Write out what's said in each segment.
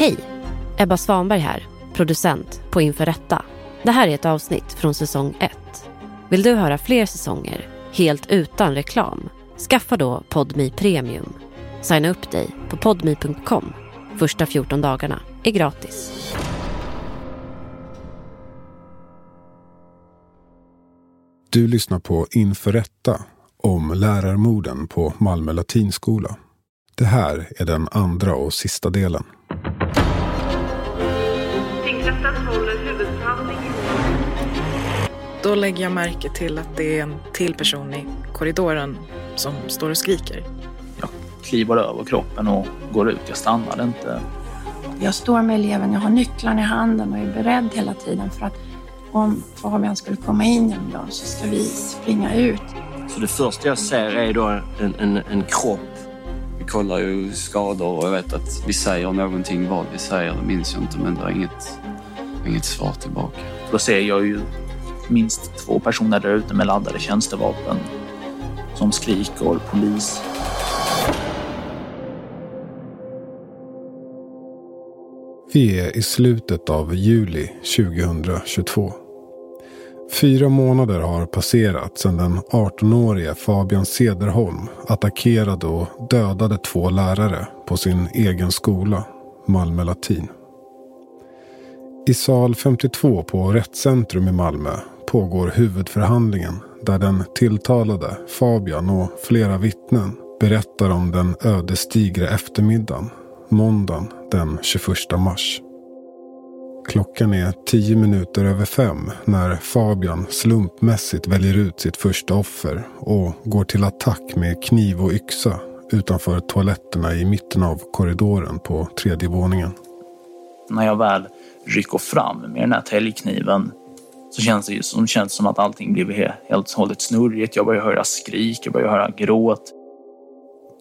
Hej! Ebba Svanberg här, producent på Inför Rätta. Det här är ett avsnitt från säsong 1. Vill du höra fler säsonger, helt utan reklam? Skaffa då Podmi Premium. Signa upp dig på podmi.com. Första 14 dagarna är gratis. Du lyssnar på Inför Rätta om lärarmorden på Malmö latinskola. Det här är den andra och sista delen. Då lägger jag märke till att det är en till person i korridoren som står och skriker. Jag kliver över kroppen och går ut. Jag stannar inte. Jag står med eleven, jag har nycklarna i handen och är beredd hela tiden för att om Fabian skulle komma in genom dörren så ska vi springa ut. Så det första jag ser är då en, en, en kropp. Vi kollar ju skador och jag vet att vi säger någonting. Vad vi säger det minns jag inte, men det är inget, inget svar tillbaka. Då ser jag ju minst två personer där ute med laddade tjänstevapen som skriker polis. Vi är i slutet av juli 2022. Fyra månader har passerat sedan den 18-årige Fabian Sederholm attackerade och dödade två lärare på sin egen skola, Malmö Latin. I sal 52 på Rättscentrum i Malmö pågår huvudförhandlingen där den tilltalade Fabian och flera vittnen berättar om den ödesdigra eftermiddagen, måndagen den 21 mars. Klockan är tio minuter över fem när Fabian slumpmässigt väljer ut sitt första offer och går till attack med kniv och yxa utanför toaletterna i mitten av korridoren på tredje våningen. När jag väl rycker fram med den här täljkniven så känns det ju som, känns som att allting blir he- helt och hållet snurrigt. Jag börjar höra skrik, jag börjar höra gråt.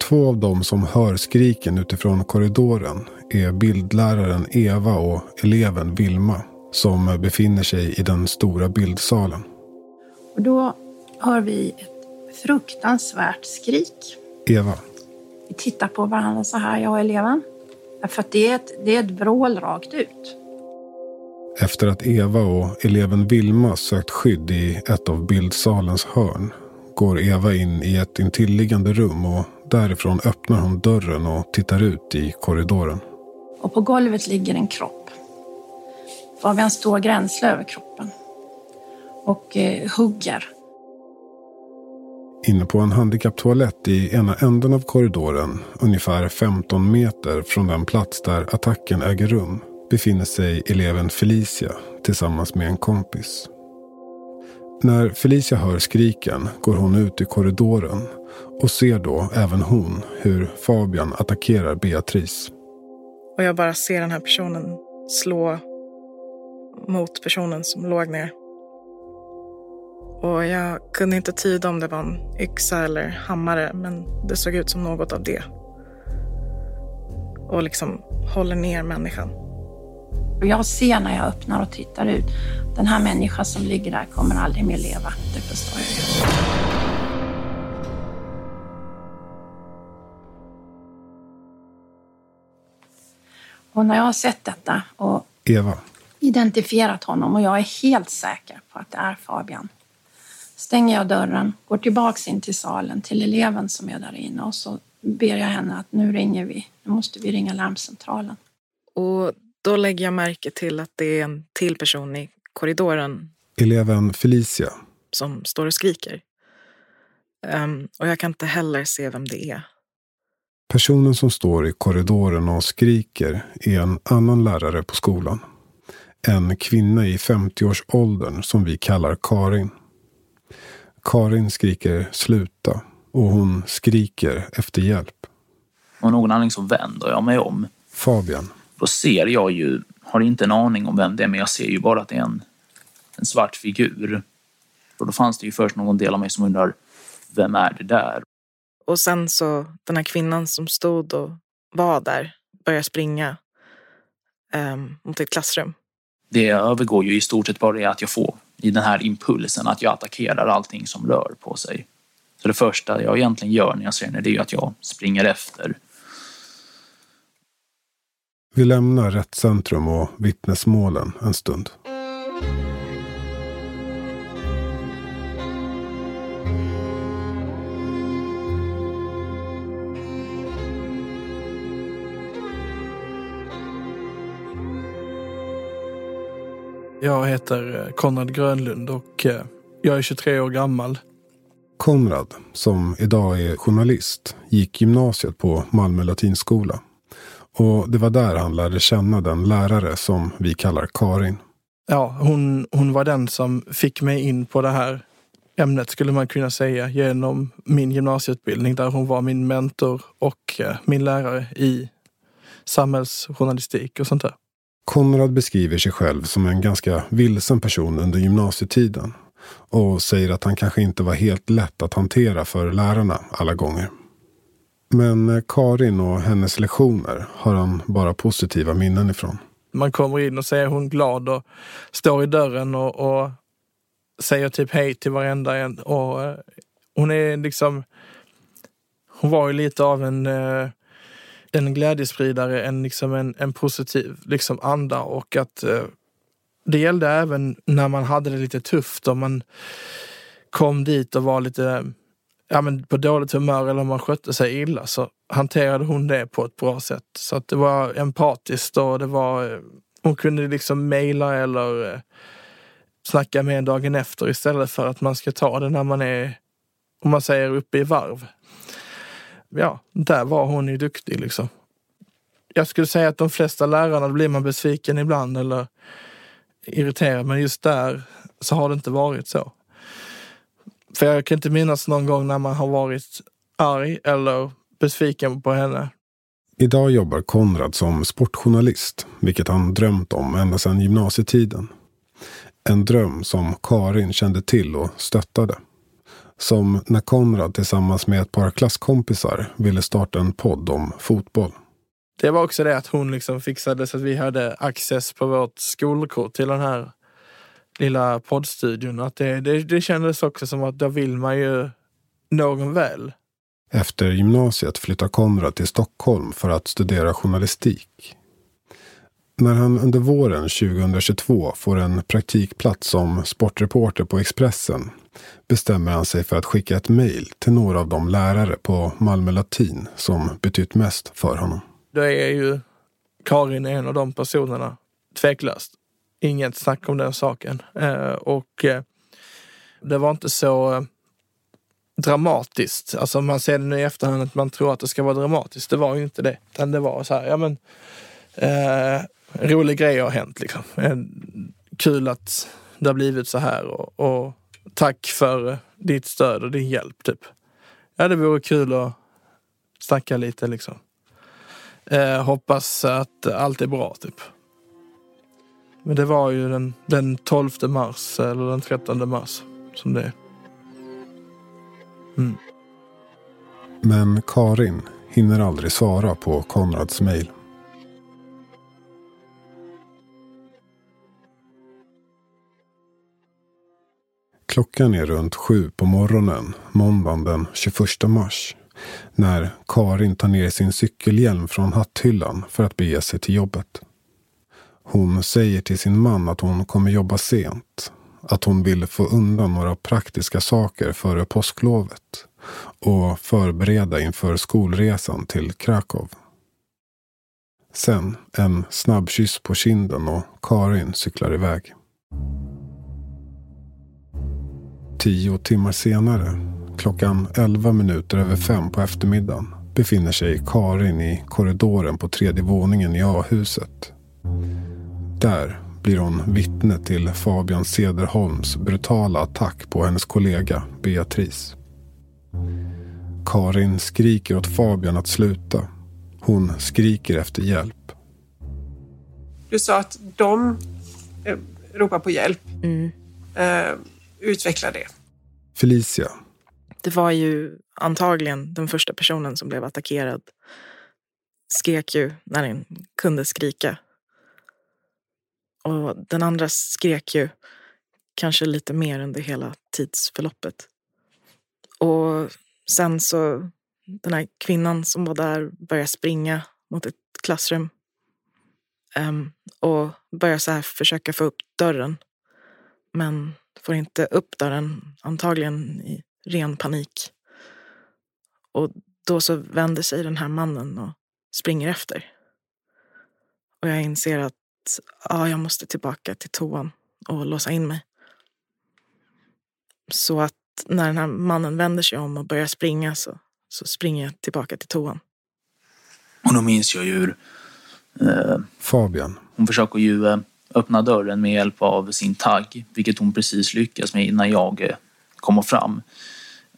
Två av dem som hör skriken utifrån korridoren är bildläraren Eva och eleven Vilma som befinner sig i den stora bildsalen. Och då hör vi ett fruktansvärt skrik. Eva, Vi tittar på varandra så här, jag och eleven. För att det är ett, det är ett vrål rakt ut. Efter att Eva och eleven Vilma sökt skydd i ett av bildsalens hörn går Eva in i ett intilliggande rum och därifrån öppnar hon dörren och tittar ut i korridoren. Och på golvet ligger en kropp. Fabian står gränsle över kroppen. Och eh, hugger. Inne på en handikapptoalett i ena änden av korridoren, ungefär 15 meter från den plats där attacken äger rum, befinner sig eleven Felicia tillsammans med en kompis. När Felicia hör skriken går hon ut i korridoren och ser då även hon hur Fabian attackerar Beatrice. Och jag bara ser den här personen slå mot personen som låg ner. Och jag kunde inte tyda om det var en yxa eller hammare, men det såg ut som något av det. Och liksom håller ner människan. Och jag ser när jag öppnar och tittar ut, den här människan som ligger där kommer aldrig mer leva. Det förstår jag. Och när jag har sett detta och Eva, identifierat honom och jag är helt säker på att det är Fabian. Stänger jag dörren, går tillbaks in till salen till eleven som är där inne och så ber jag henne att nu ringer vi. Nu måste vi ringa larmcentralen. Och då lägger jag märke till att det är en till person i korridoren eleven Felicia, som står och skriker. Ehm, och jag kan inte heller se vem det är. Personen som står i korridoren och skriker är en annan lärare på skolan. En kvinna i 50-årsåldern som vi kallar Karin. Karin skriker sluta och hon skriker efter hjälp. Av någon anledning så vänder jag mig om. Fabian, Då ser jag ju, har inte en aning om vem det är, men jag ser ju bara att det är en, en svart figur. Och då fanns det ju först någon del av mig som undrar, vem är det där? Och sen så den här kvinnan som stod och var där börjar springa um, mot ett klassrum. Det övergår ju i stort sett bara det att jag får i den här impulsen att jag attackerar allting som rör på sig. Så det första jag egentligen gör när jag ser henne det är ju att jag springer efter. Vi lämnar rättscentrum och vittnesmålen en stund. Jag heter eh, Konrad Grönlund och eh, jag är 23 år gammal. Konrad, som idag är journalist, gick gymnasiet på Malmö latinskola. Och det var där han lärde känna den lärare som vi kallar Karin. Ja, hon, hon var den som fick mig in på det här ämnet skulle man kunna säga genom min gymnasieutbildning där hon var min mentor och eh, min lärare i samhällsjournalistik och sånt där. Konrad beskriver sig själv som en ganska vilsen person under gymnasietiden och säger att han kanske inte var helt lätt att hantera för lärarna alla gånger. Men Karin och hennes lektioner har han bara positiva minnen ifrån. Man kommer in och ser hon glad och står i dörren och, och säger typ hej till varenda en. Och, eh, hon är liksom... Hon var ju lite av en, eh, en glädjespridare, en, liksom en, en positiv liksom anda och att eh, det gällde även när man hade det lite tufft och man kom dit och var lite ja, men på dåligt humör eller om man skötte sig illa så hanterade hon det på ett bra sätt. Så att det var empatiskt och det var, eh, hon kunde liksom mejla eller eh, snacka med en dagen efter istället för att man ska ta det när man är, om man säger uppe i varv. Ja, där var hon ju duktig liksom. Jag skulle säga att de flesta lärarna blir man besviken ibland eller irriterad, men just där så har det inte varit så. För jag kan inte minnas någon gång när man har varit arg eller besviken på henne. Idag jobbar Konrad som sportjournalist, vilket han drömt om ända sedan gymnasietiden. En dröm som Karin kände till och stöttade. Som när Konrad tillsammans med ett par klasskompisar ville starta en podd om fotboll. Det var också det att hon liksom fixade så att vi hade access på vårt skolkort till den här lilla poddstudion. Att det, det, det kändes också som att då vill man ju någon väl. Efter gymnasiet flyttar Konrad till Stockholm för att studera journalistik. När han under våren 2022 får en praktikplats som sportreporter på Expressen bestämmer han sig för att skicka ett mejl till några av de lärare på Malmö Latin som betytt mest för honom. Då är ju Karin en av de personerna, tveklöst. Inget snack om den saken. Eh, och eh, det var inte så eh, dramatiskt. Alltså man ser det nu i efterhand att man tror att det ska vara dramatiskt. Det var ju inte det. Utan det var så här, ja men eh, rolig grej har hänt liksom. Eh, kul att det har blivit så här och, och tack för ditt stöd och din hjälp typ. Ja, det vore kul att snacka lite liksom. Eh, hoppas att allt är bra typ. Men det var ju den, den 12 mars eller den 13 mars som det är. Mm. Men Karin hinner aldrig svara på Konrads mejl. Klockan är runt sju på morgonen måndagen den 21 mars. När Karin tar ner sin cykelhjälm från hatthyllan för att bege sig till jobbet. Hon säger till sin man att hon kommer jobba sent. Att hon vill få undan några praktiska saker före påsklovet. Och förbereda inför skolresan till Krakow. Sen en snabb kyss på kinden och Karin cyklar iväg. Tio timmar senare, klockan elva minuter över fem på eftermiddagen, befinner sig Karin i korridoren på tredje våningen i A-huset. Där blir hon vittne till Fabian Cederholms brutala attack på hennes kollega Beatrice. Karin skriker åt Fabian att sluta. Hon skriker efter hjälp. Du sa att de eh, ropar på hjälp. Mm. Eh, utveckla det. Felicia. Det var ju antagligen den första personen som blev attackerad. Skrek ju när den kunde skrika. Och den andra skrek ju kanske lite mer under hela tidsförloppet. Och sen så, den här kvinnan som var där började springa mot ett klassrum. um, och börjar så här försöka få upp dörren. Men får inte upp dörren, antagligen i ren panik. Och då så vänder sig den här mannen och springer efter. Och jag inser att ja, jag måste tillbaka till toan och låsa in mig. Så att när den här mannen vänder sig om och börjar springa så, så springer jag tillbaka till toan. Och då minns jag ju hur eh, Fabian, hon försöker ju eh, öppna dörren med hjälp av sin tagg, vilket hon precis lyckas med innan jag eh, kommer fram.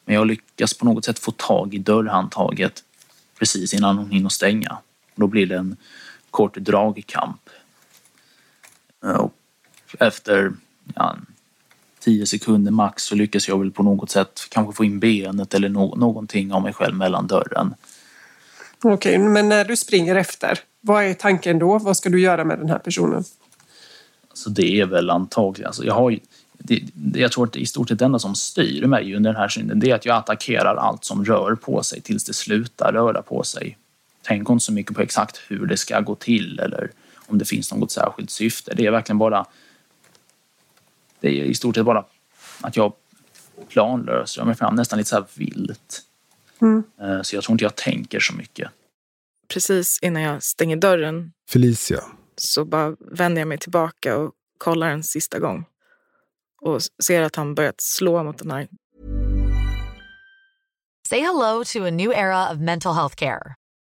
Men jag lyckas på något sätt få tag i dörrhandtaget precis innan hon hinner stänga. Då blir det en kort dragkamp. Och efter ja, tio sekunder max så lyckas jag väl på något sätt kanske få in benet eller no någonting av mig själv mellan dörren. Okej, men när du springer efter, vad är tanken då? Vad ska du göra med den här personen? Så det är väl antagligen, alltså jag har det, det, jag tror att i stort sett det enda som styr mig under den här synden det är att jag attackerar allt som rör på sig tills det slutar röra på sig. Tänk inte så mycket på exakt hur det ska gå till eller om det finns något särskilt syfte. Det är verkligen bara det är i stort sett bara att jag planlöser mig fram nästan lite så här vilt. Mm. Eh, Så jag tror inte jag tänker så mycket. Precis innan jag stänger dörren Felicia, så bara vänder jag mig tillbaka och kollar en sista gång. Och ser att han börjat slå mot den här Say hello to a new era of mental health care.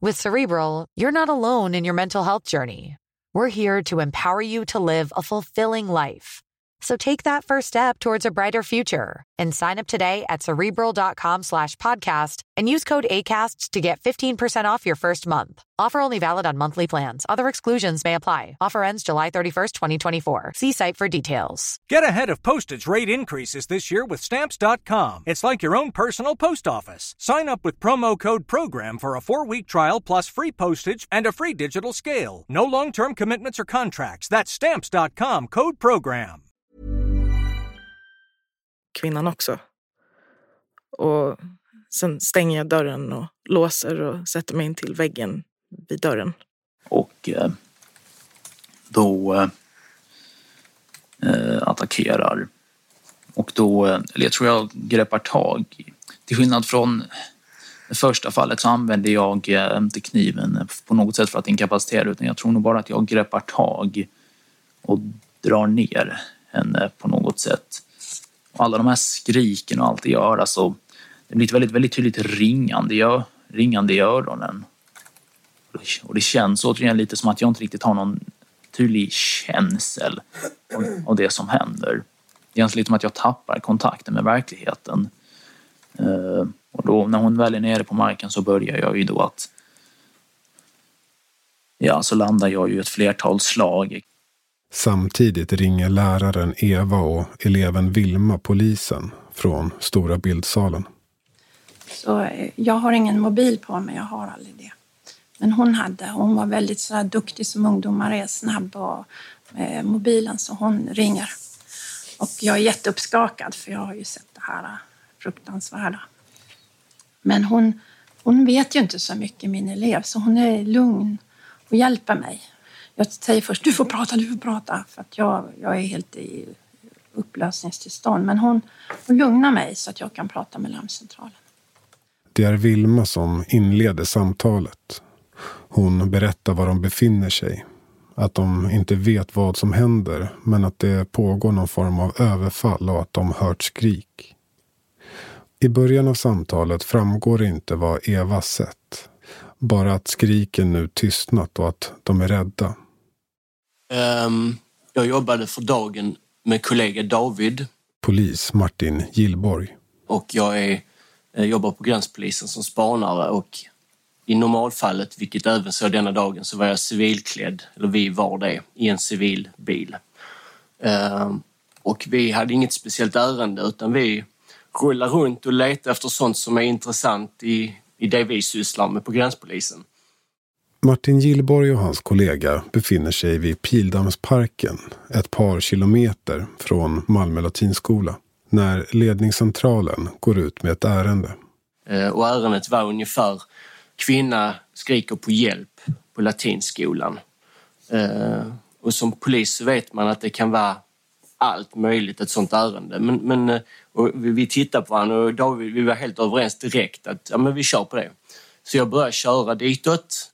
With Cerebral, you're not alone in your mental health journey. We're here to empower you to live a fulfilling life. So take that first step towards a brighter future and sign up today at cerebral.com slash podcast and use code ACAST to get 15% off your first month. Offer only valid on monthly plans. Other exclusions may apply. Offer ends July 31st, 2024. See site for details. Get ahead of postage rate increases this year with Stamps.com. It's like your own personal post office. Sign up with promo code PROGRAM for a four week trial plus free postage and a free digital scale. No long term commitments or contracts. That's Stamps.com code PROGRAM. Kvinnan också. Och sen stänger jag dörren och låser och sätter mig in till väggen vid dörren. och eh, då eh, eh attackerar. Och då, eller jag tror jag greppar tag. Till skillnad från det första fallet så använder jag eh, inte kniven på något sätt för att inkapacitera utan jag tror nog bara att jag greppar tag och drar ner henne på något sätt. Alla de här skriken och allt det gör, alltså det blir ett väldigt, väldigt tydligt ringande, i ringande i öronen. Och det känns återigen lite som att jag inte riktigt har någon tydlig känsel av, av det som händer. Det känns lite som att jag tappar kontakten med verkligheten. Eh, och då när hon väl är nere på marken så börjar jag ju då att... Ja, så landar jag ju ett flertal slag. Samtidigt ringer läraren Eva och eleven Vilma polisen från stora bildsalen. Så eh, jag har ingen mobil på mig, jag har aldrig det. Men hon hade, hon var väldigt så duktig som ungdomar är, snabb och med mobilen så hon ringer. Och jag är jätteuppskakad för jag har ju sett det här fruktansvärda. Men hon, hon vet ju inte så mycket, min elev, så hon är lugn och hjälper mig. Jag säger först, du får prata, du får prata, för att jag, jag är helt i upplösningstillstånd. Men hon, hon lugnar mig så att jag kan prata med larmcentralen. Det är Vilma som inleder samtalet. Hon berättar var de befinner sig. Att de inte vet vad som händer men att det pågår någon form av överfall och att de hört skrik. I början av samtalet framgår det inte vad Eva sett. Bara att skriken nu tystnat och att de är rädda. Ehm, jag jobbade för dagen med kollega David Polis Martin Gillborg. och jag är, eh, jobbar på gränspolisen som spanare och i normalfallet, vilket även så denna dagen, så var jag civilklädd, eller vi var det, i en civil bil. Ehm, och vi hade inget speciellt ärende utan vi rullade runt och letade efter sånt som är intressant i, i det vi sysslar med på gränspolisen. Martin Gillborg och hans kollega befinner sig vid Pildammsparken, ett par kilometer från Malmö latinskola, när ledningscentralen går ut med ett ärende. Eh, och ärendet var ungefär kvinna skriker på hjälp på latinskolan. Eh, och som polis så vet man att det kan vara allt möjligt ett sånt ärende. Men, men eh, vi tittar på varandra och David, vi var helt överens direkt att ja, men vi kör på det. Så jag började köra ditåt.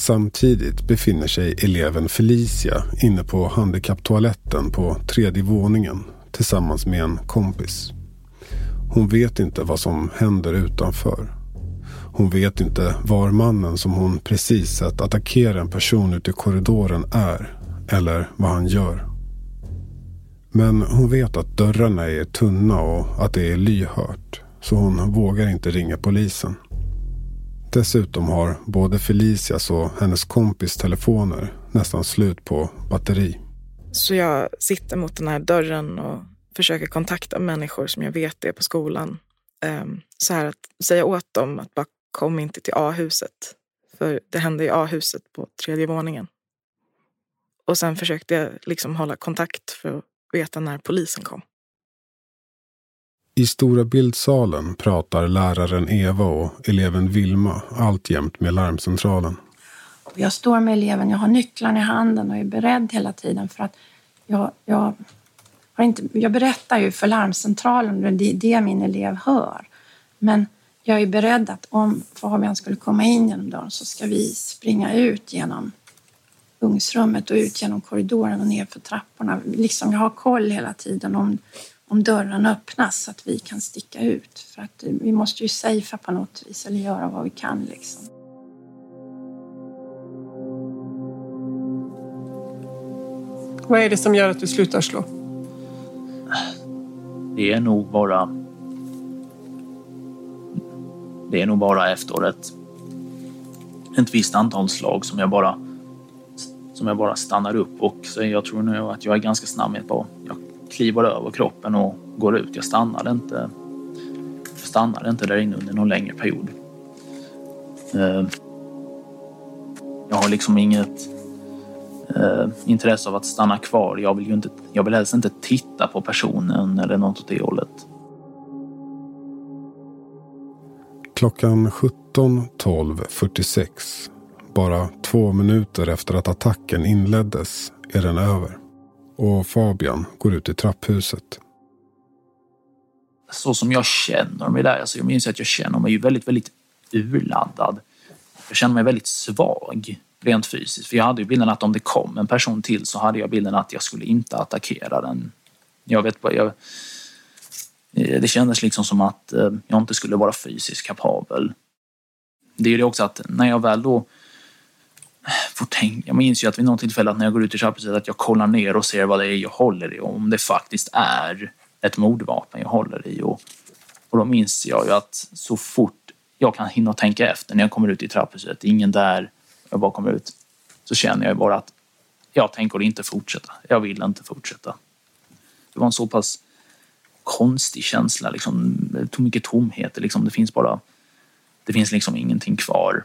Samtidigt befinner sig eleven Felicia inne på handikapptoaletten på tredje våningen tillsammans med en kompis. Hon vet inte vad som händer utanför. Hon vet inte var mannen som hon precis sett attackera en person ute i korridoren är eller vad han gör. Men hon vet att dörrarna är tunna och att det är lyhört. Så hon vågar inte ringa polisen. Dessutom har både Felicias och hennes kompis telefoner nästan slut på batteri. Så jag sitter mot den här dörren och försöker kontakta människor som jag vet är på skolan. Ehm, så här att säga åt dem att bara kom inte till A-huset. För det hände i A-huset på tredje våningen. Och sen försökte jag liksom hålla kontakt för att veta när polisen kom. I stora bildsalen pratar läraren Eva och eleven Vilma alltjämt med larmcentralen. Jag står med eleven, jag har nycklarna i handen och är beredd hela tiden för att jag, jag, har inte, jag berättar ju för larmcentralen det är det min elev hör. Men jag är beredd att om Fabian skulle komma in genom dörren så ska vi springa ut genom ugnsrummet och ut genom korridoren och ner för trapporna. Liksom jag har koll hela tiden om, om dörren öppnas så att vi kan sticka ut. För att vi måste ju safea på något vis eller göra vad vi kan liksom. Vad är det som gör att du slutar slå? Det är nog bara... Det är nog bara efter ett, ett visst antal slag som jag bara som jag bara stannar upp och så jag tror nu att jag är ganska snabb med att jag kliver över kroppen och går ut. Jag stannar inte. Jag stannar inte där inne under någon längre period. Eh, jag har liksom inget eh, intresse av att stanna kvar. Jag vill ju inte. Jag vill helst inte titta på personen eller något åt det hållet. Klockan 17.12.46 bara två minuter efter att attacken inleddes är den över. Och Fabian går ut i trapphuset. Så som jag känner mig där, alltså jag minns att jag känner mig väldigt, väldigt urladdad. Jag känner mig väldigt svag rent fysiskt. För jag hade ju bilden att om det kom en person till så hade jag bilden att jag skulle inte attackera den. Jag vet bara, jag, eh, det kändes liksom som att eh, jag inte skulle vara fysiskt kapabel. Det är ju det också att när jag väl då tänka. Jag minns ju att vid något tillfälle att när jag går ut i trapphuset att jag kollar ner och ser vad det är jag håller i och om det faktiskt är ett mordvapen jag håller i. Och, och då minns jag ju att så fort jag kan hinna tänka efter när jag kommer ut i trapphuset, ingen där, jag bara kommer ut, så känner jag bara att jag tänker inte fortsätta. Jag vill inte fortsätta. Det var en så pass konstig känsla, liksom. Det tog mycket tomhet. Liksom. Det finns bara, det finns liksom ingenting kvar.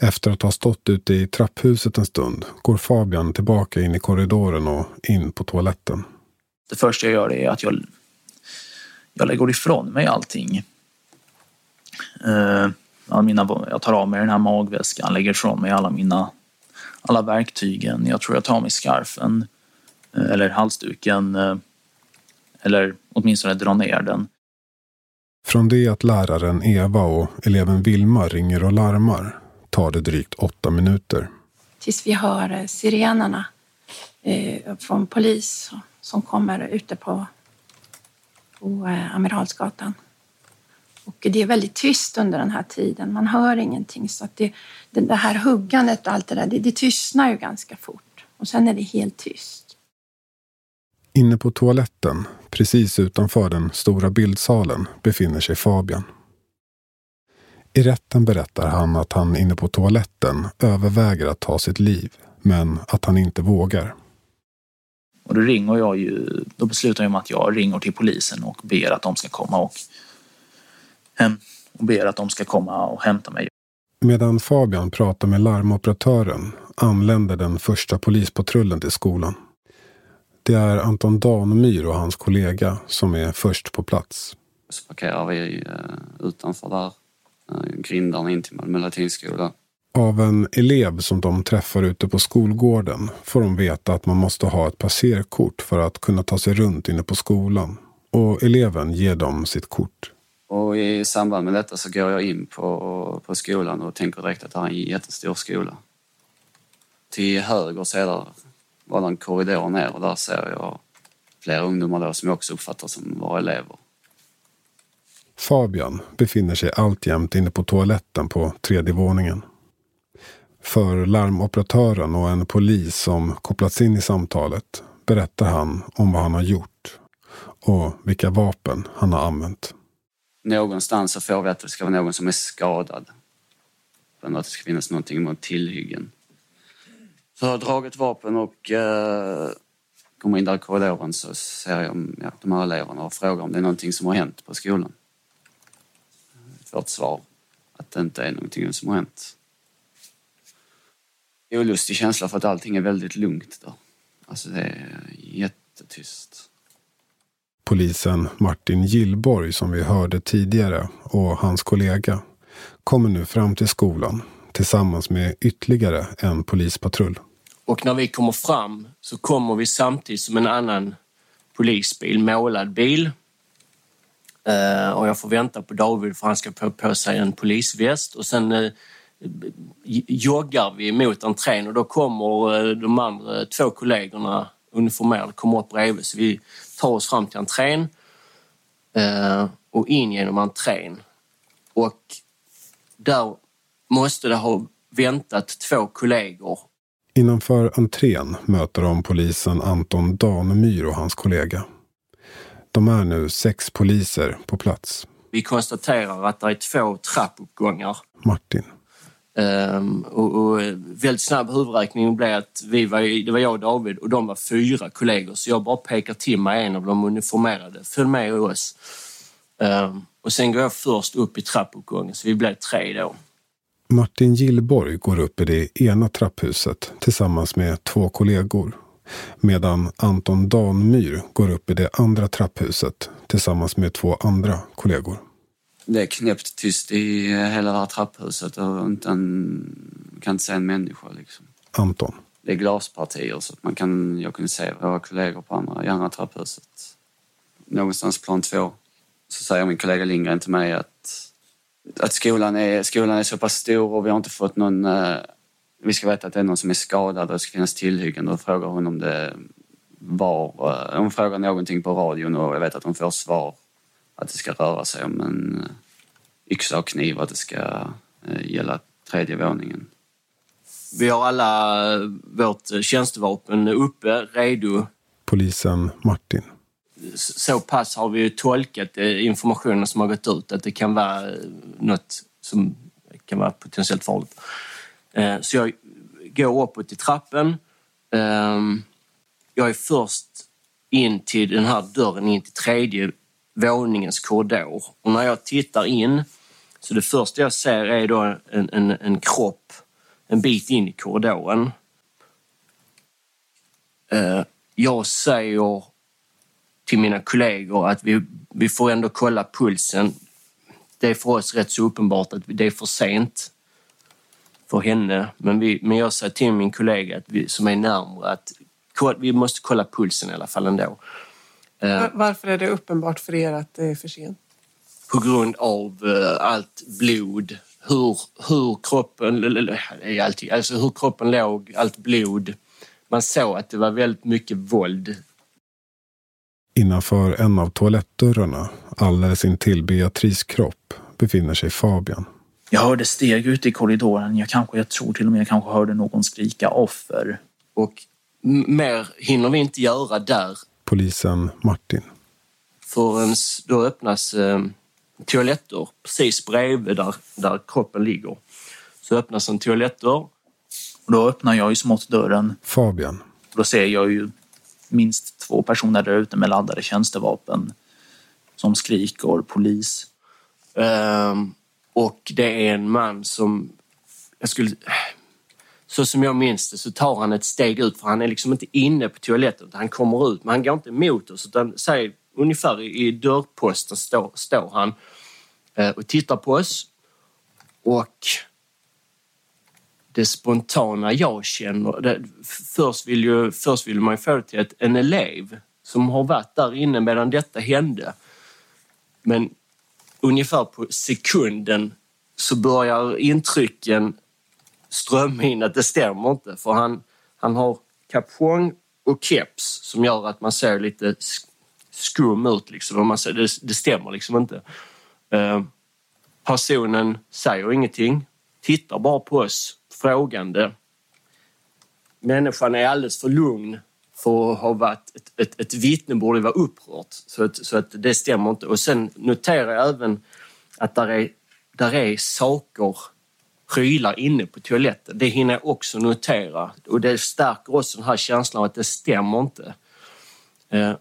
Efter att ha stått ute i trapphuset en stund går Fabian tillbaka in i korridoren och in på toaletten. Det första jag gör är att jag, jag lägger ifrån mig allting. Uh, mina, jag tar av mig den här magväskan, lägger ifrån mig alla mina alla verktygen. Jag tror jag tar mig skarfen uh, eller halsduken uh, eller åtminstone drar ner den. Från det att läraren Eva och eleven Vilma ringer och larmar tar det drygt åtta minuter. Tills vi hör eh, sirenerna eh, från polis som kommer ute på, på eh, Amiralsgatan. Och det är väldigt tyst under den här tiden. Man hör ingenting. Så att det, det här huggandet och allt det där, det, det tystnar ju ganska fort. Och sen är det helt tyst. Inne på toaletten, precis utanför den stora bildsalen, befinner sig Fabian. I rätten berättar han att han inne på toaletten överväger att ta sitt liv, men att han inte vågar. Och då ringer jag ju, då beslutar jag om att jag ringer till polisen och ber att de ska komma och, hem, och ber att de ska komma och hämta mig. Medan Fabian pratar med larmoperatören anländer den första polispatrullen till skolan. Det är Anton Danemyr och hans kollega som är först på plats. Så parkerar vi eh, utanför där, grindarna in till Malmö latinskola. Av en elev som de träffar ute på skolgården får de veta att man måste ha ett passerkort för att kunna ta sig runt inne på skolan. Och eleven ger dem sitt kort. Och i samband med detta så går jag in på, på skolan och tänker direkt att det här är en jättestor skola. Till höger sedan var det en korridor ner och där ser jag flera ungdomar då som jag också uppfattar som våra elever. Fabian befinner sig alltjämt inne på toaletten på tredje våningen. För larmoperatören och en polis som kopplats in i samtalet berättar han om vad han har gjort och vilka vapen han har använt. Någonstans så får vi att det ska vara någon som är skadad. Men att det ska finnas någonting mot tillhyggen. Så jag har dragit vapen och eh, kommer in där i korridoren så ser jag ja, de här eleverna och frågar om det är någonting som har hänt på skolan. Ett svar att det inte är någonting som har hänt. Olustig känsla för att allting är väldigt lugnt där. Alltså det är jättetyst. Polisen Martin Gillborg som vi hörde tidigare och hans kollega kommer nu fram till skolan tillsammans med ytterligare en polispatrull. Och när vi kommer fram så kommer vi samtidigt som en annan polisbil, målad bil. Eh, och jag får vänta på David för han ska få på sig en polisväst och sen eh, joggar vi mot entrén och då kommer eh, de andra två kollegorna uniformerade kommer upp bredvid så vi tar oss fram till entrén och in genom entrén. Och där måste det ha väntat två kollegor Innanför entrén möter de polisen Anton Danemyr och hans kollega. De är nu sex poliser på plats. Vi konstaterar att det är två trappuppgångar. Martin. Um, och, och väldigt snabb huvudräkning blev att vi var, det var jag och David och de var fyra kollegor. Så jag bara pekar till mig en av de uniformerade. Följ med oss. Um, och sen går jag först upp i trappuppgången så vi blev tre då. Martin Gillborg går upp i det ena trapphuset tillsammans med två kollegor. Medan Anton Danmyr går upp i det andra trapphuset tillsammans med två andra kollegor. Det är knäppt tyst i hela det här trapphuset och inte en, kan inte se en människa. Liksom. Anton. Det är glaspartier så att man kan, jag kunde se våra kollegor på andra, i andra trapphuset. Någonstans plan två så säger min kollega Lindgren till mig att att skolan är, skolan är så pass stor och vi har inte fått någon... Vi ska veta att det är någon som är skadad och det ska finnas tillhyggen. Då frågar hon om det var... Uh, hon frågar någonting på radion och jag vet att hon får svar att det ska röra sig om en uh, yxa och kniv och att det ska gälla tredje våningen. Vi har alla vårt tjänstevapen uppe, redo. Polisen Martin så pass har vi tolkat eh, informationen som har gått ut att det kan vara något som kan vara potentiellt farligt. Eh, så jag går uppåt i trappen. Ehm, jag är först in till den här dörren in till tredje våningens korridor. Och när jag tittar in så det första jag ser är då en, en, en kropp en bit in i korridoren. Eh, jag säger till mina kollegor att vi, vi får ändå kolla pulsen. Det är för oss rätt så uppenbart att det är för sent för henne. Men, vi, men jag sa till min kollega att vi, som är närmare att vi måste kolla pulsen i alla fall ändå. Eh, varför är det uppenbart för er att det är för sent? På grund av uh, allt blod, hur, hur kroppen, alltid, alltså hur kroppen låg, allt blod. Man såg att det var väldigt mycket våld Innanför en av toalettdörrarna, alldeles intill Beatrice kropp, befinner sig Fabian. Jag hörde steg ute i korridoren. Jag, kanske, jag tror till och med jag kanske hörde någon skrika offer. Och mer hinner vi inte göra där. polisen Martin. Förrän då öppnas eh, toaletter precis bredvid där, där kroppen ligger. Så öppnas en toalettdörr. Och då öppnar jag ju smått dörren. Fabian. Då ser jag ju minst två personer där ute med laddade tjänstevapen som skriker polis. Um, och det är en man som... Jag skulle, så som jag minns det så tar han ett steg ut för han är liksom inte inne på toaletten. Han kommer ut men han går inte emot oss utan säg, ungefär i dörrposten står, står han eh, och tittar på oss. Och det spontana jag känner... Det, först, vill ju, först vill man ju få det till att en elev som har varit där inne medan detta hände. Men ungefär på sekunden så börjar intrycken strömma in att det stämmer inte. För han, han har kapong och keps som gör att man ser lite skum ut. Liksom. Man ser, det, det stämmer liksom inte. Eh, personen säger ingenting, tittar bara på oss frågande. Människan är alldeles för lugn för att ha varit ett, ett, ett vittne borde vara upprört. Så att, så att det stämmer inte. Och sen noterar jag även att där är, där är saker, prylar inne på toaletten. Det hinner jag också notera. Och det stärker också den här känslan av att det stämmer inte. Eh,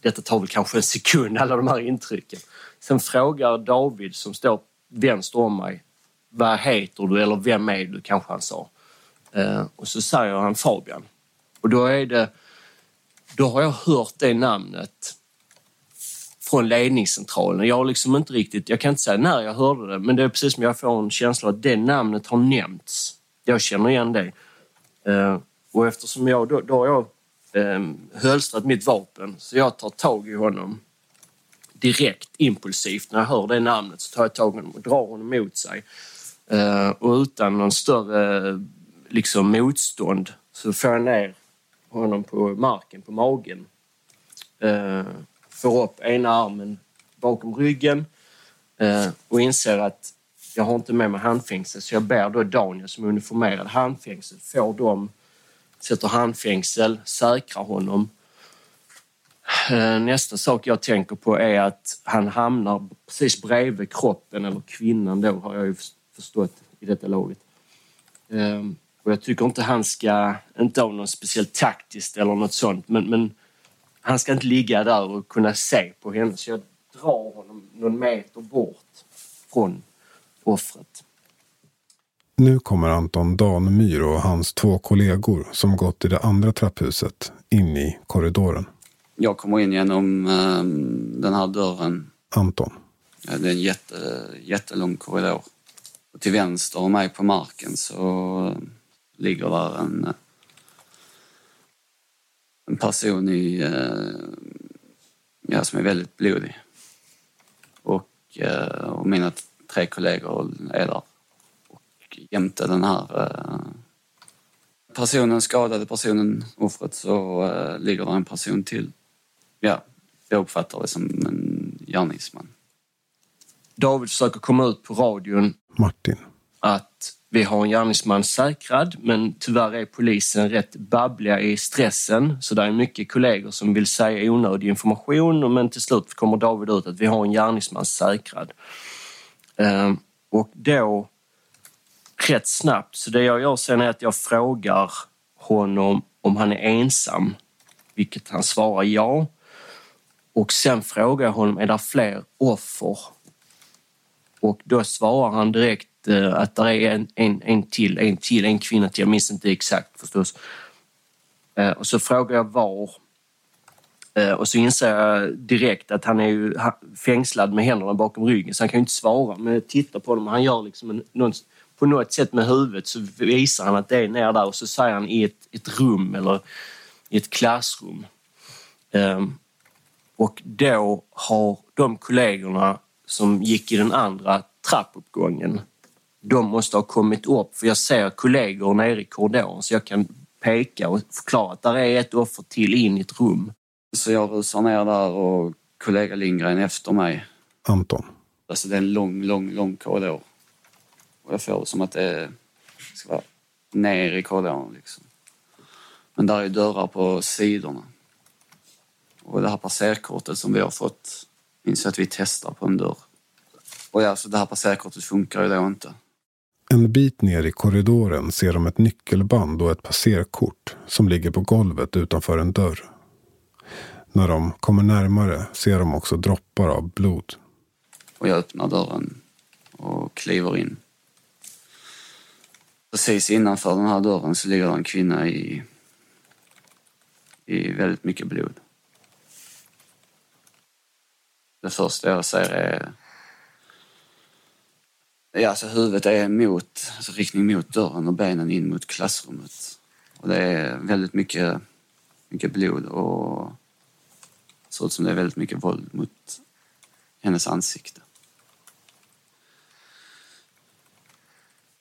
detta tar väl kanske en sekund, alla de här intrycken. Sen frågar David som står vänster om mig vad heter du eller vem är du kanske han sa. Eh, och så säger han Fabian. Och då är det, då har jag hört det namnet från ledningscentralen. Jag har liksom inte riktigt, jag kan inte säga när jag hörde det, men det är precis som jag får en känsla att det namnet har nämnts. Jag känner igen det. Eh, och eftersom jag, då, då har jag ehm, hölstrat mitt vapen så jag tar tag i honom direkt impulsivt. När jag hör det namnet så tar jag tag i honom och drar honom mot sig. Eh, och utan någon större liksom, motstånd så får jag ner honom på marken, på magen. Eh, får upp ena armen bakom ryggen eh, och inser att jag har inte med mig handfängsel så jag ber då Daniel som är uniformerad handfängsel. Får dem, sätter handfängsel, säkrar honom. Eh, nästa sak jag tänker på är att han hamnar precis bredvid kroppen, eller kvinnan då har jag ju förstått i detta laget. Eh, och jag tycker inte han ska, inte ha något speciellt taktiskt eller något sånt, men, men han ska inte ligga där och kunna se på henne. Så jag drar honom någon meter bort från offret. Nu kommer Anton Danemyr och hans två kollegor som gått i det andra trapphuset in i korridoren. Jag kommer in genom um, den här dörren. Anton. Ja, det är en jätte, jättelång korridor. Och till vänster om mig på marken så ligger där en, en person i, eh, ja, som är väldigt blodig. Och, eh, och mina tre kollegor är där. Och jämte den här eh, personen, skadade personen, offret, så ligger det en person till. Ja, jag uppfattar det som en gärningsman. David försöker komma ut på radion. Martin. Vi har en gärningsman säkrad, men tyvärr är polisen rätt babbliga i stressen. Så det är mycket kollegor som vill säga onödig information, men till slut kommer David ut att vi har en gärningsman säkrad. Ehm, och då, rätt snabbt, så det jag gör sen är att jag frågar honom om han är ensam, vilket han svarar ja. Och sen frågar jag honom, är det fler offer? Och då svarar han direkt Eh, att det är en, en, en till, en till, en kvinna till. Jag minns inte exakt förstås. Eh, och så frågar jag var. Eh, och så inser jag direkt att han är ju fängslad med händerna bakom ryggen så han kan ju inte svara. Men jag tittar på honom och han gör liksom en, någon, på något sätt med huvudet så visar han att det är ner där och så säger han i ett, ett rum eller i ett klassrum. Um, och då har de kollegorna som gick i den andra trappuppgången de måste ha kommit upp för jag ser kollegor nere i korridoren så jag kan peka och förklara att där är ett offer till in i ett rum. Så jag rusar ner där och kollega Lindgren efter mig. Anton. Alltså det är en lång, lång, lång korridor. Och jag får det som att det ska vara ner i korridoren liksom. Men där är dörrar på sidorna. Och det här passerkortet som vi har fått minns jag att vi testar på en dörr. Och ja, så det här passerkortet funkar ju då inte. En bit ner i korridoren ser de ett nyckelband och ett passerkort som ligger på golvet utanför en dörr. När de kommer närmare ser de också droppar av blod. Och jag öppnar dörren och kliver in. Precis innanför den här dörren så ligger en kvinna i, i väldigt mycket blod. Det första jag ser är... Ja, alltså huvudet är mot, alltså riktning mot dörren och benen in mot klassrummet. Och det är väldigt mycket, mycket blod och ser ut som det är väldigt mycket våld mot hennes ansikte.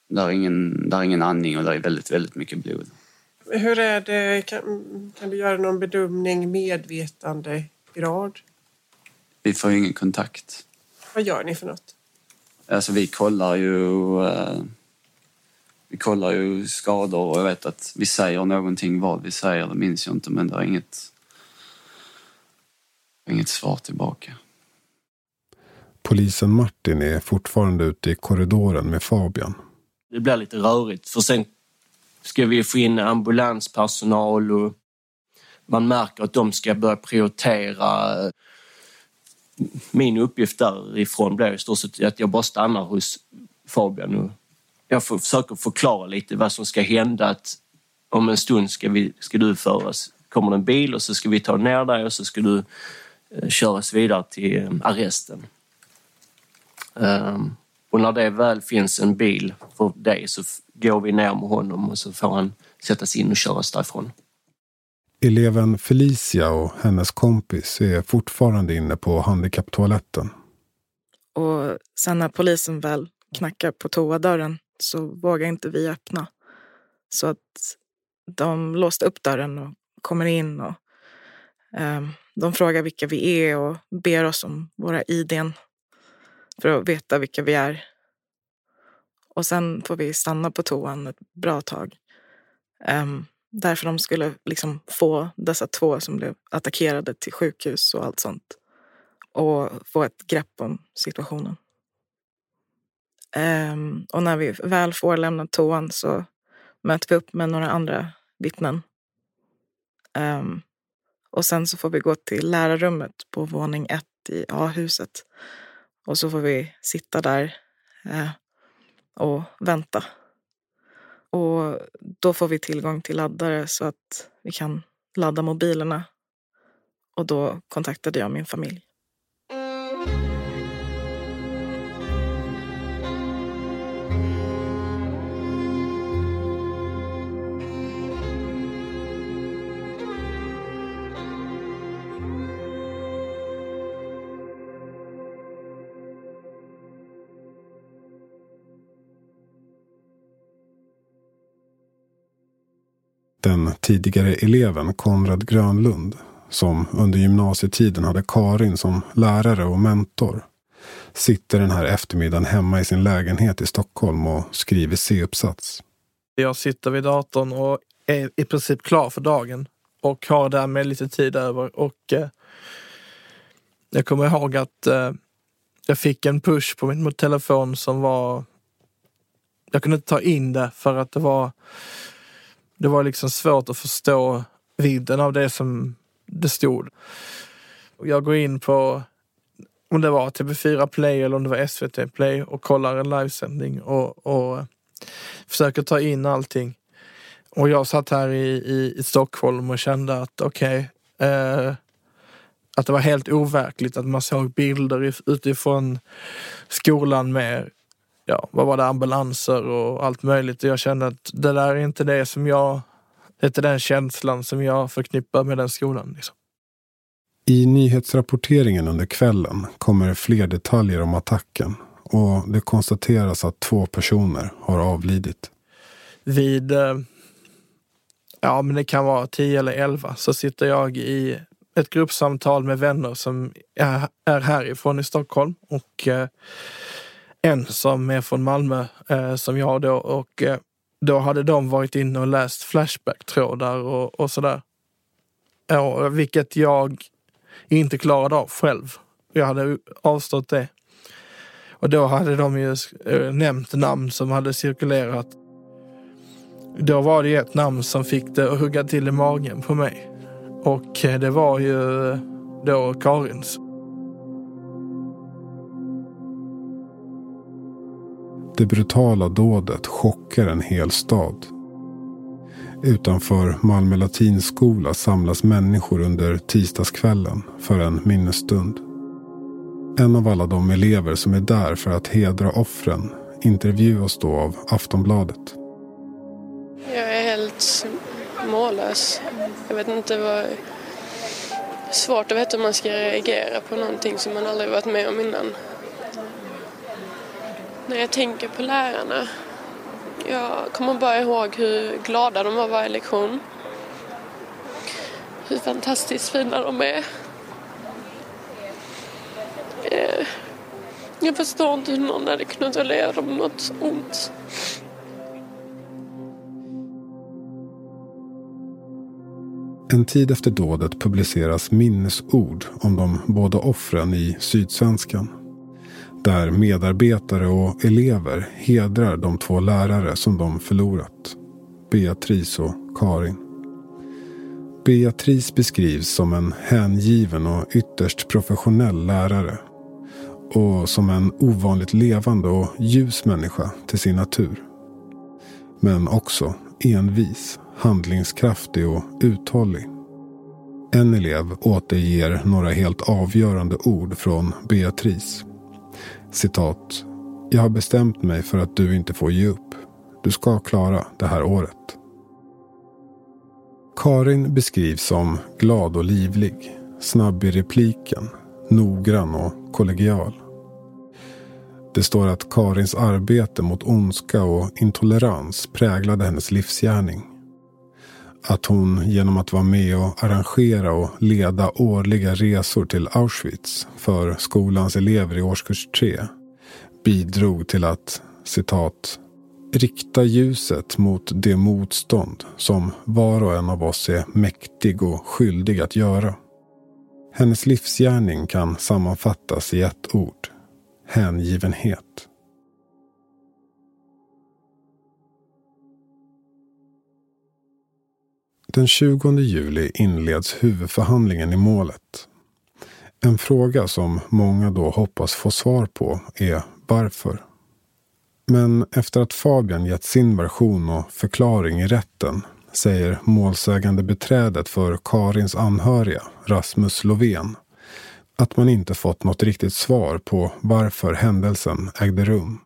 Där är ingen, där är ingen andning och där är väldigt, väldigt mycket blod. Hur är det, kan, kan du göra någon bedömning medvetandegrad? Vi får ingen kontakt. Vad gör ni för något? Alltså vi kollar ju... Eh, vi kollar ju skador och jag vet att vi säger någonting. Vad vi säger det minns jag inte men det är inget... Inget svar tillbaka. Polisen Martin är fortfarande ute i korridoren med Fabian. Det blir lite rörigt för sen ska vi få in ambulanspersonal och man märker att de ska börja prioritera. Min uppgift därifrån blir i stort sett att jag bara stannar hos Fabian och jag försöker förklara lite vad som ska hända. Att om en stund ska, vi, ska du föras. Kommer det en bil och så ska vi ta ner dig och så ska du eh, köras vidare till eh, arresten. Ehm, och när det väl finns en bil för dig så går vi ner med honom och så får han sättas in och köras därifrån. Eleven Felicia och hennes kompis är fortfarande inne på handikapptoaletten. Och sen när polisen väl knackar på toadörren så vågar inte vi öppna. Så att de låste upp dörren och kommer in och eh, de frågar vilka vi är och ber oss om våra idén för att veta vilka vi är. Och sen får vi stanna på toan ett bra tag. Um, därför de skulle liksom få dessa två som blev attackerade till sjukhus och allt sånt. Och få ett grepp om situationen. Um, och när vi väl får lämna toan så möter vi upp med några andra vittnen. Um, och sen så får vi gå till lärarrummet på våning ett i A-huset. Och så får vi sitta där uh, och vänta. Och då får vi tillgång till laddare så att vi kan ladda mobilerna. Och då kontaktade jag min familj. Den tidigare eleven Konrad Grönlund, som under gymnasietiden hade Karin som lärare och mentor, sitter den här eftermiddagen hemma i sin lägenhet i Stockholm och skriver C-uppsats. Jag sitter vid datorn och är i princip klar för dagen och har därmed lite tid över. Och eh, jag kommer ihåg att eh, jag fick en push på min telefon som var... Jag kunde inte ta in det för att det var det var liksom svårt att förstå vidden av det som det stod. Jag går in på om det var TV4 Play eller om det var SVT Play och kollar en livesändning och, och försöker ta in allting. Och jag satt här i, i, i Stockholm och kände att okej, okay, eh, att det var helt overkligt att man såg bilder utifrån skolan med ja, vad var det, ambulanser och allt möjligt. Och jag kände att det där är inte det som jag, det är inte den känslan som jag förknippar med den skolan. Liksom. I nyhetsrapporteringen under kvällen kommer fler detaljer om attacken och det konstateras att två personer har avlidit. Vid, eh, ja men det kan vara tio eller elva, så sitter jag i ett gruppsamtal med vänner som är härifrån i Stockholm och eh, en som är från Malmö eh, som jag då och eh, då hade de varit inne och läst Flashback-trådar och, och sådär. Ja, vilket jag inte klarade av själv. Jag hade avstått det. Och då hade de ju eh, nämnt namn som hade cirkulerat. Då var det ett namn som fick det att hugga till i magen på mig. Och eh, det var ju eh, då Karins. Det brutala dådet chockar en hel stad. Utanför Malmö latinskola samlas människor under tisdagskvällen för en minnesstund. En av alla de elever som är där för att hedra offren intervjuas då av Aftonbladet. Jag är helt mållös. Jag vet inte vad... Svårt att veta hur man ska reagera på någonting som man aldrig varit med om innan. När jag tänker på lärarna. Jag kommer bara ihåg hur glada de var varje lektion. Hur fantastiskt fina de är. Eh, jag förstår inte hur någon hade kunnat göra dem något ont. En tid efter dådet publiceras minnesord om de båda offren i Sydsvenskan. Där medarbetare och elever hedrar de två lärare som de förlorat. Beatrice och Karin. Beatrice beskrivs som en hängiven och ytterst professionell lärare. Och som en ovanligt levande och ljus människa till sin natur. Men också envis, handlingskraftig och uthållig. En elev återger några helt avgörande ord från Beatrice. Citat. Jag har bestämt mig för att du inte får ge upp. Du ska klara det här året. Karin beskrivs som glad och livlig, snabb i repliken, noggrann och kollegial. Det står att Karins arbete mot ondska och intolerans präglade hennes livsgärning. Att hon genom att vara med och arrangera och leda årliga resor till Auschwitz för skolans elever i årskurs 3 bidrog till att, citat, rikta ljuset mot det motstånd som var och en av oss är mäktig och skyldig att göra. Hennes livsgärning kan sammanfattas i ett ord. Hängivenhet. Den 20 juli inleds huvudförhandlingen i målet. En fråga som många då hoppas få svar på är varför. Men efter att Fabian gett sin version och förklaring i rätten säger målsägande beträdet för Karins anhöriga, Rasmus Lovén, att man inte fått något riktigt svar på varför händelsen ägde rum.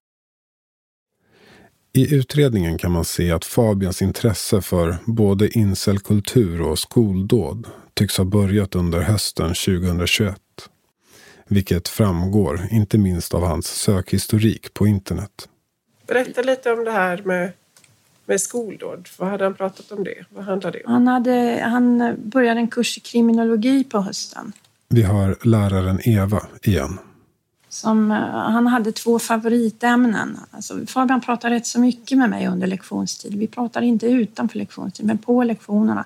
I utredningen kan man se att Fabians intresse för både incelkultur och skoldåd tycks ha börjat under hösten 2021. Vilket framgår inte minst av hans sökhistorik på internet. Berätta lite om det här med, med skoldåd. Vad hade han pratat om det? Vad handlade det om? Han, hade, han började en kurs i kriminologi på hösten. Vi har läraren Eva igen. Som, eh, han hade två favoritämnen. Alltså, Fabian pratade rätt så mycket med mig under lektionstid. Vi pratade inte utanför lektionstid, men på lektionerna.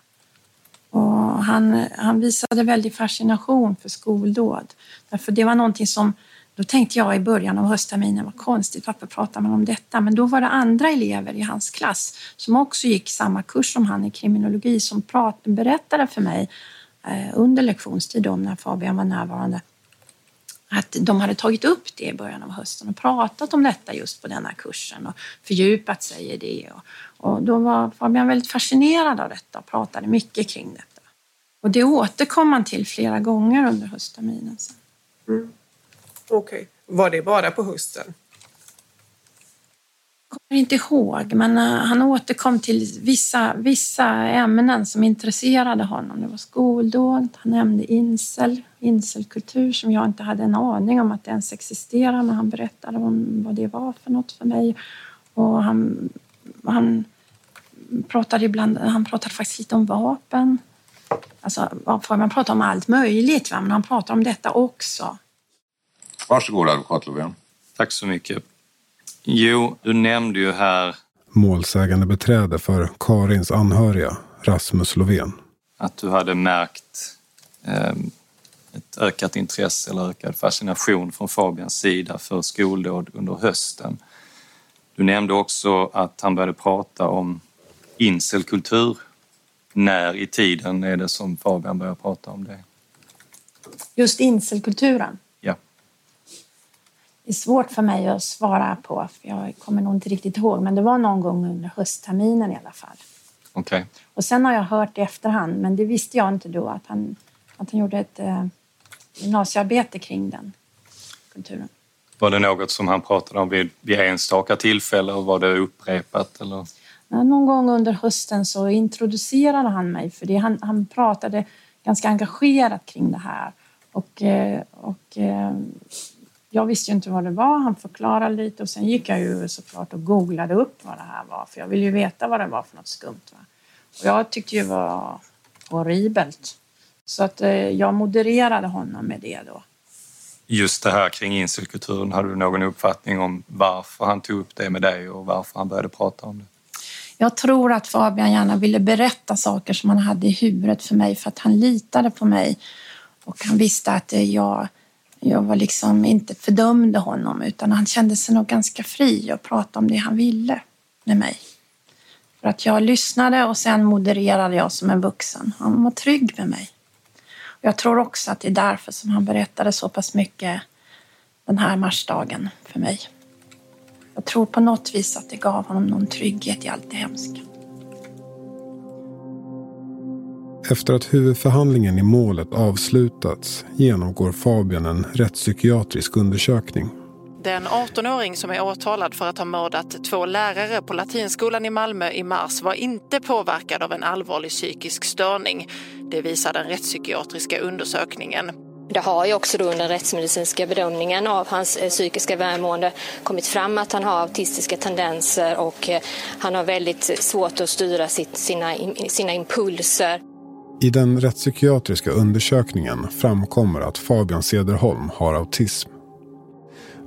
Och han, han visade väldig fascination för skoldåd. Därför det var någonting som, då tänkte jag i början av höstterminen, vad konstigt, varför pratar man om detta? Men då var det andra elever i hans klass som också gick samma kurs som han i kriminologi som prat, berättade för mig eh, under lektionstid om när Fabian var närvarande att de hade tagit upp det i början av hösten och pratat om detta just på denna kursen och fördjupat sig i det. Och, och då var Fabian väldigt fascinerad av detta och pratade mycket kring detta. Och det återkom man till flera gånger under höstterminen. Sen. Mm. Okej. Okay. Var det bara på hösten? Jag kommer inte ihåg, men uh, han återkom till vissa, vissa ämnen som intresserade honom. Det var skoldåd, han nämnde incel, incelkultur som jag inte hade en aning om att det ens existerar, men han berättade om vad det var för något för mig. Och han, han, pratade, ibland, han pratade faktiskt lite om vapen. Alltså, man pratar om allt möjligt, va? men han pratar om detta också. Varsågod advokat Löfven. Tack så mycket. Jo, du nämnde ju här... Målsägande beträde för Karins anhöriga, Rasmus Lovén. Att du hade märkt eh, ett ökat intresse eller ökad fascination från Fabians sida för skoldåd under hösten. Du nämnde också att han började prata om inselkultur. När i tiden är det som Fabian börjar prata om det? Just inselkulturen? Det är svårt för mig att svara på, för jag kommer nog inte riktigt ihåg, men det var någon gång under höstterminen i alla fall. Okay. Och sen har jag hört i efterhand, men det visste jag inte då, att han, att han gjorde ett eh, gymnasiearbete kring den kulturen. Var det något som han pratade om vid, vid enstaka tillfällen och var det upprepat? Eller? Någon gång under hösten så introducerade han mig för det. Han, han pratade ganska engagerat kring det här. Och, eh, och eh, jag visste ju inte vad det var. Han förklarade lite och sen gick jag ju såklart och googlade upp vad det här var för jag ville ju veta vad det var för något skumt. Va? Och jag tyckte ju det var horribelt. Så att eh, jag modererade honom med det då. Just det här kring inselkulturen, hade du någon uppfattning om varför han tog upp det med dig och varför han började prata om det? Jag tror att Fabian gärna ville berätta saker som han hade i huvudet för mig för att han litade på mig och han visste att jag, jag var liksom inte fördömde honom utan han kände sig nog ganska fri att prata om det han ville med mig. För att jag lyssnade och sen modererade jag som en vuxen. Han var trygg med mig. Jag tror också att det är därför som han berättade så pass mycket den här marsdagen för mig. Jag tror på något vis att det gav honom någon trygghet i allt det hemska. Efter att huvudförhandlingen i målet avslutats genomgår Fabian en rättspsykiatrisk undersökning. Den 18-åring som är åtalad för att ha mördat två lärare på Latinskolan i Malmö i mars var inte påverkad av en allvarlig psykisk störning. Det visar den rättspsykiatriska undersökningen. Det har ju också då under den rättsmedicinska bedömningen av hans eh, psykiska välmående kommit fram att han har autistiska tendenser och eh, han har väldigt svårt att styra sitt, sina, sina impulser. I den rättspsykiatriska undersökningen framkommer att Fabian Cederholm har autism.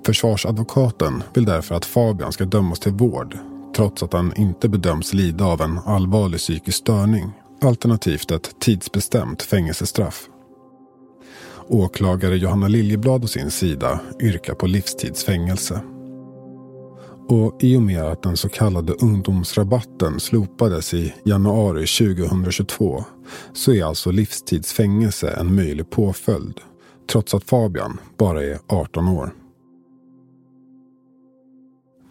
Försvarsadvokaten vill därför att Fabian ska dömas till vård trots att han inte bedöms lida av en allvarlig psykisk störning alternativt ett tidsbestämt fängelsestraff. Åklagare Johanna Liljeblad å sin sida yrkar på livstidsfängelse. Och i och med att den så kallade ungdomsrabatten slopades i januari 2022 så är alltså livstidsfängelse en möjlig påföljd. Trots att Fabian bara är 18 år.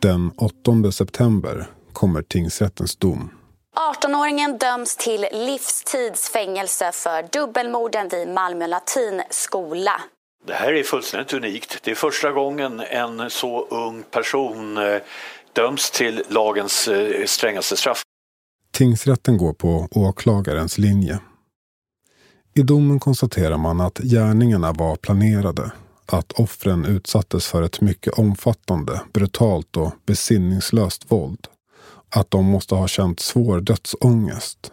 Den 8 september kommer tingsrättens dom. 18-åringen döms till livstidsfängelse för dubbelmorden vid Malmö latinskola. Det här är fullständigt unikt. Det är första gången en så ung person eh, döms till lagens eh, strängaste straff. Tingsrätten går på åklagarens linje. I domen konstaterar man att gärningarna var planerade. Att offren utsattes för ett mycket omfattande, brutalt och besinningslöst våld att de måste ha känt svår dödsångest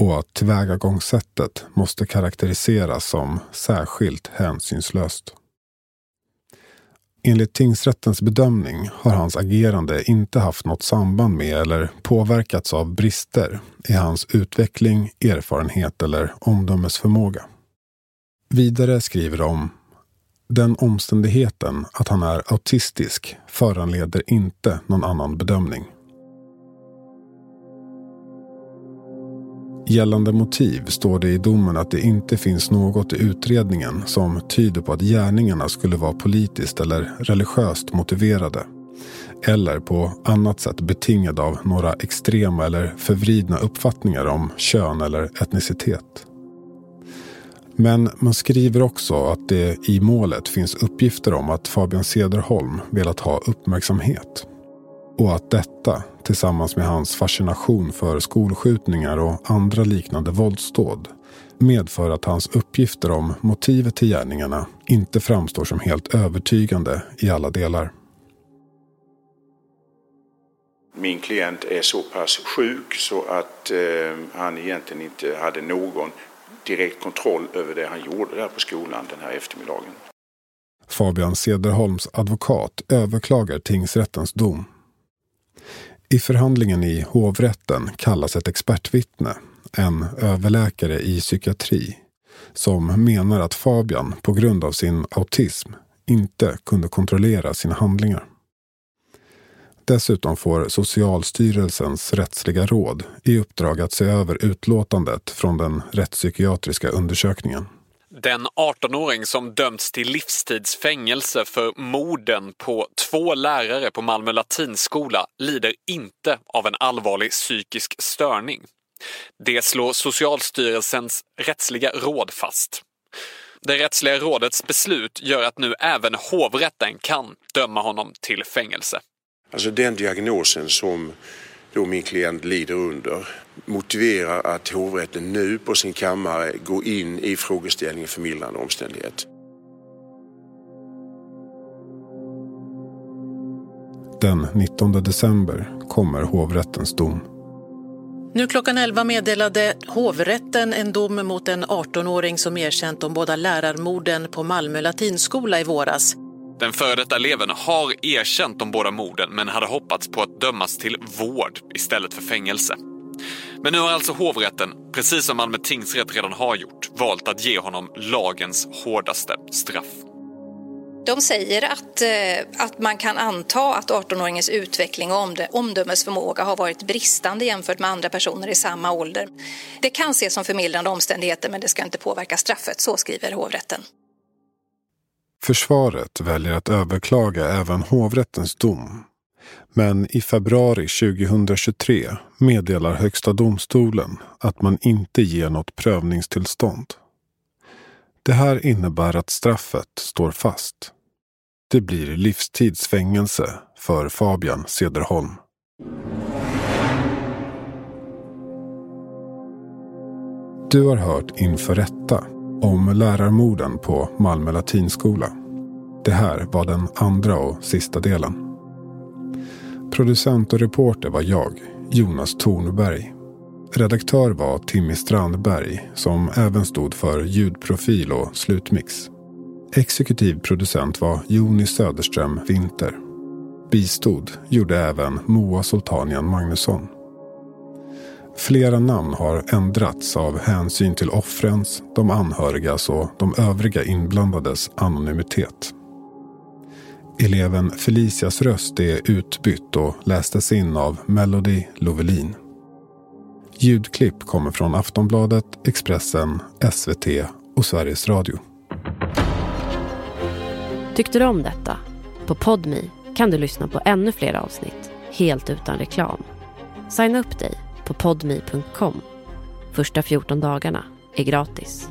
och att tillvägagångssättet måste karaktäriseras som särskilt hänsynslöst. Enligt tingsrättens bedömning har hans agerande inte haft något samband med eller påverkats av brister i hans utveckling, erfarenhet eller omdömesförmåga. Vidare skriver de den omständigheten att han är autistisk föranleder inte någon annan bedömning. Gällande motiv står det i domen att det inte finns något i utredningen som tyder på att gärningarna skulle vara politiskt eller religiöst motiverade. Eller på annat sätt betingade av några extrema eller förvridna uppfattningar om kön eller etnicitet. Men man skriver också att det i målet finns uppgifter om att Fabian Cederholm velat ha uppmärksamhet. Och att detta tillsammans med hans fascination för skolskjutningar och andra liknande våldsdåd medför att hans uppgifter om motivet till gärningarna inte framstår som helt övertygande i alla delar. Min klient är så pass sjuk så att eh, han egentligen inte hade någon direkt kontroll över det han gjorde där på skolan den här eftermiddagen. Fabian Cederholms advokat överklagar tingsrättens dom i förhandlingen i hovrätten kallas ett expertvittne, en överläkare i psykiatri, som menar att Fabian på grund av sin autism inte kunde kontrollera sina handlingar. Dessutom får Socialstyrelsens rättsliga råd i uppdrag att se över utlåtandet från den rättspsykiatriska undersökningen. Den 18-åring som dömts till livstidsfängelse för morden på två lärare på Malmö latinskola lider inte av en allvarlig psykisk störning. Det slår Socialstyrelsens rättsliga råd fast. Det rättsliga rådets beslut gör att nu även hovrätten kan döma honom till fängelse. Alltså den diagnosen som då min klient lider under motiverar att hovrätten nu på sin kammare går in i frågeställningen förmildrande omständighet. Den 19 december kommer hovrättens dom. Nu klockan 11 meddelade hovrätten en dom mot en 18-åring som erkänt de båda lärarmorden på Malmö latinskola i våras. Den före detta eleven har erkänt de båda morden men hade hoppats på att dömas till vård istället för fängelse. Men nu har alltså hovrätten, precis som Malmö tingsrätt redan har gjort, valt att ge honom lagens hårdaste straff. De säger att, eh, att man kan anta att 18-åringens utveckling och omdömesförmåga har varit bristande jämfört med andra personer i samma ålder. Det kan ses som förmildrande omständigheter men det ska inte påverka straffet, så skriver hovrätten. Försvaret väljer att överklaga även hovrättens dom. Men i februari 2023 meddelar Högsta domstolen att man inte ger något prövningstillstånd. Det här innebär att straffet står fast. Det blir livstidsfängelse för Fabian Cederholm. Du har hört Inför rätta om lärarmorden på Malmö latinskola. Det här var den andra och sista delen. Producent och reporter var jag, Jonas Tornberg. Redaktör var Timmy Strandberg som även stod för ljudprofil och slutmix. Exekutiv producent var Joni Söderström Winter. Bistod gjorde även Moa Sultanian Magnusson. Flera namn har ändrats av hänsyn till offrens, de anhörigas och de övriga inblandades anonymitet. Eleven Felicias röst är utbytt och lästes in av Melody Lovelin. Ljudklipp kommer från Aftonbladet, Expressen, SVT och Sveriges Radio. Tyckte du om detta? På Podmi kan du lyssna på ännu fler avsnitt, helt utan reklam. Signa upp dig på podmi.com. Första 14 dagarna är gratis.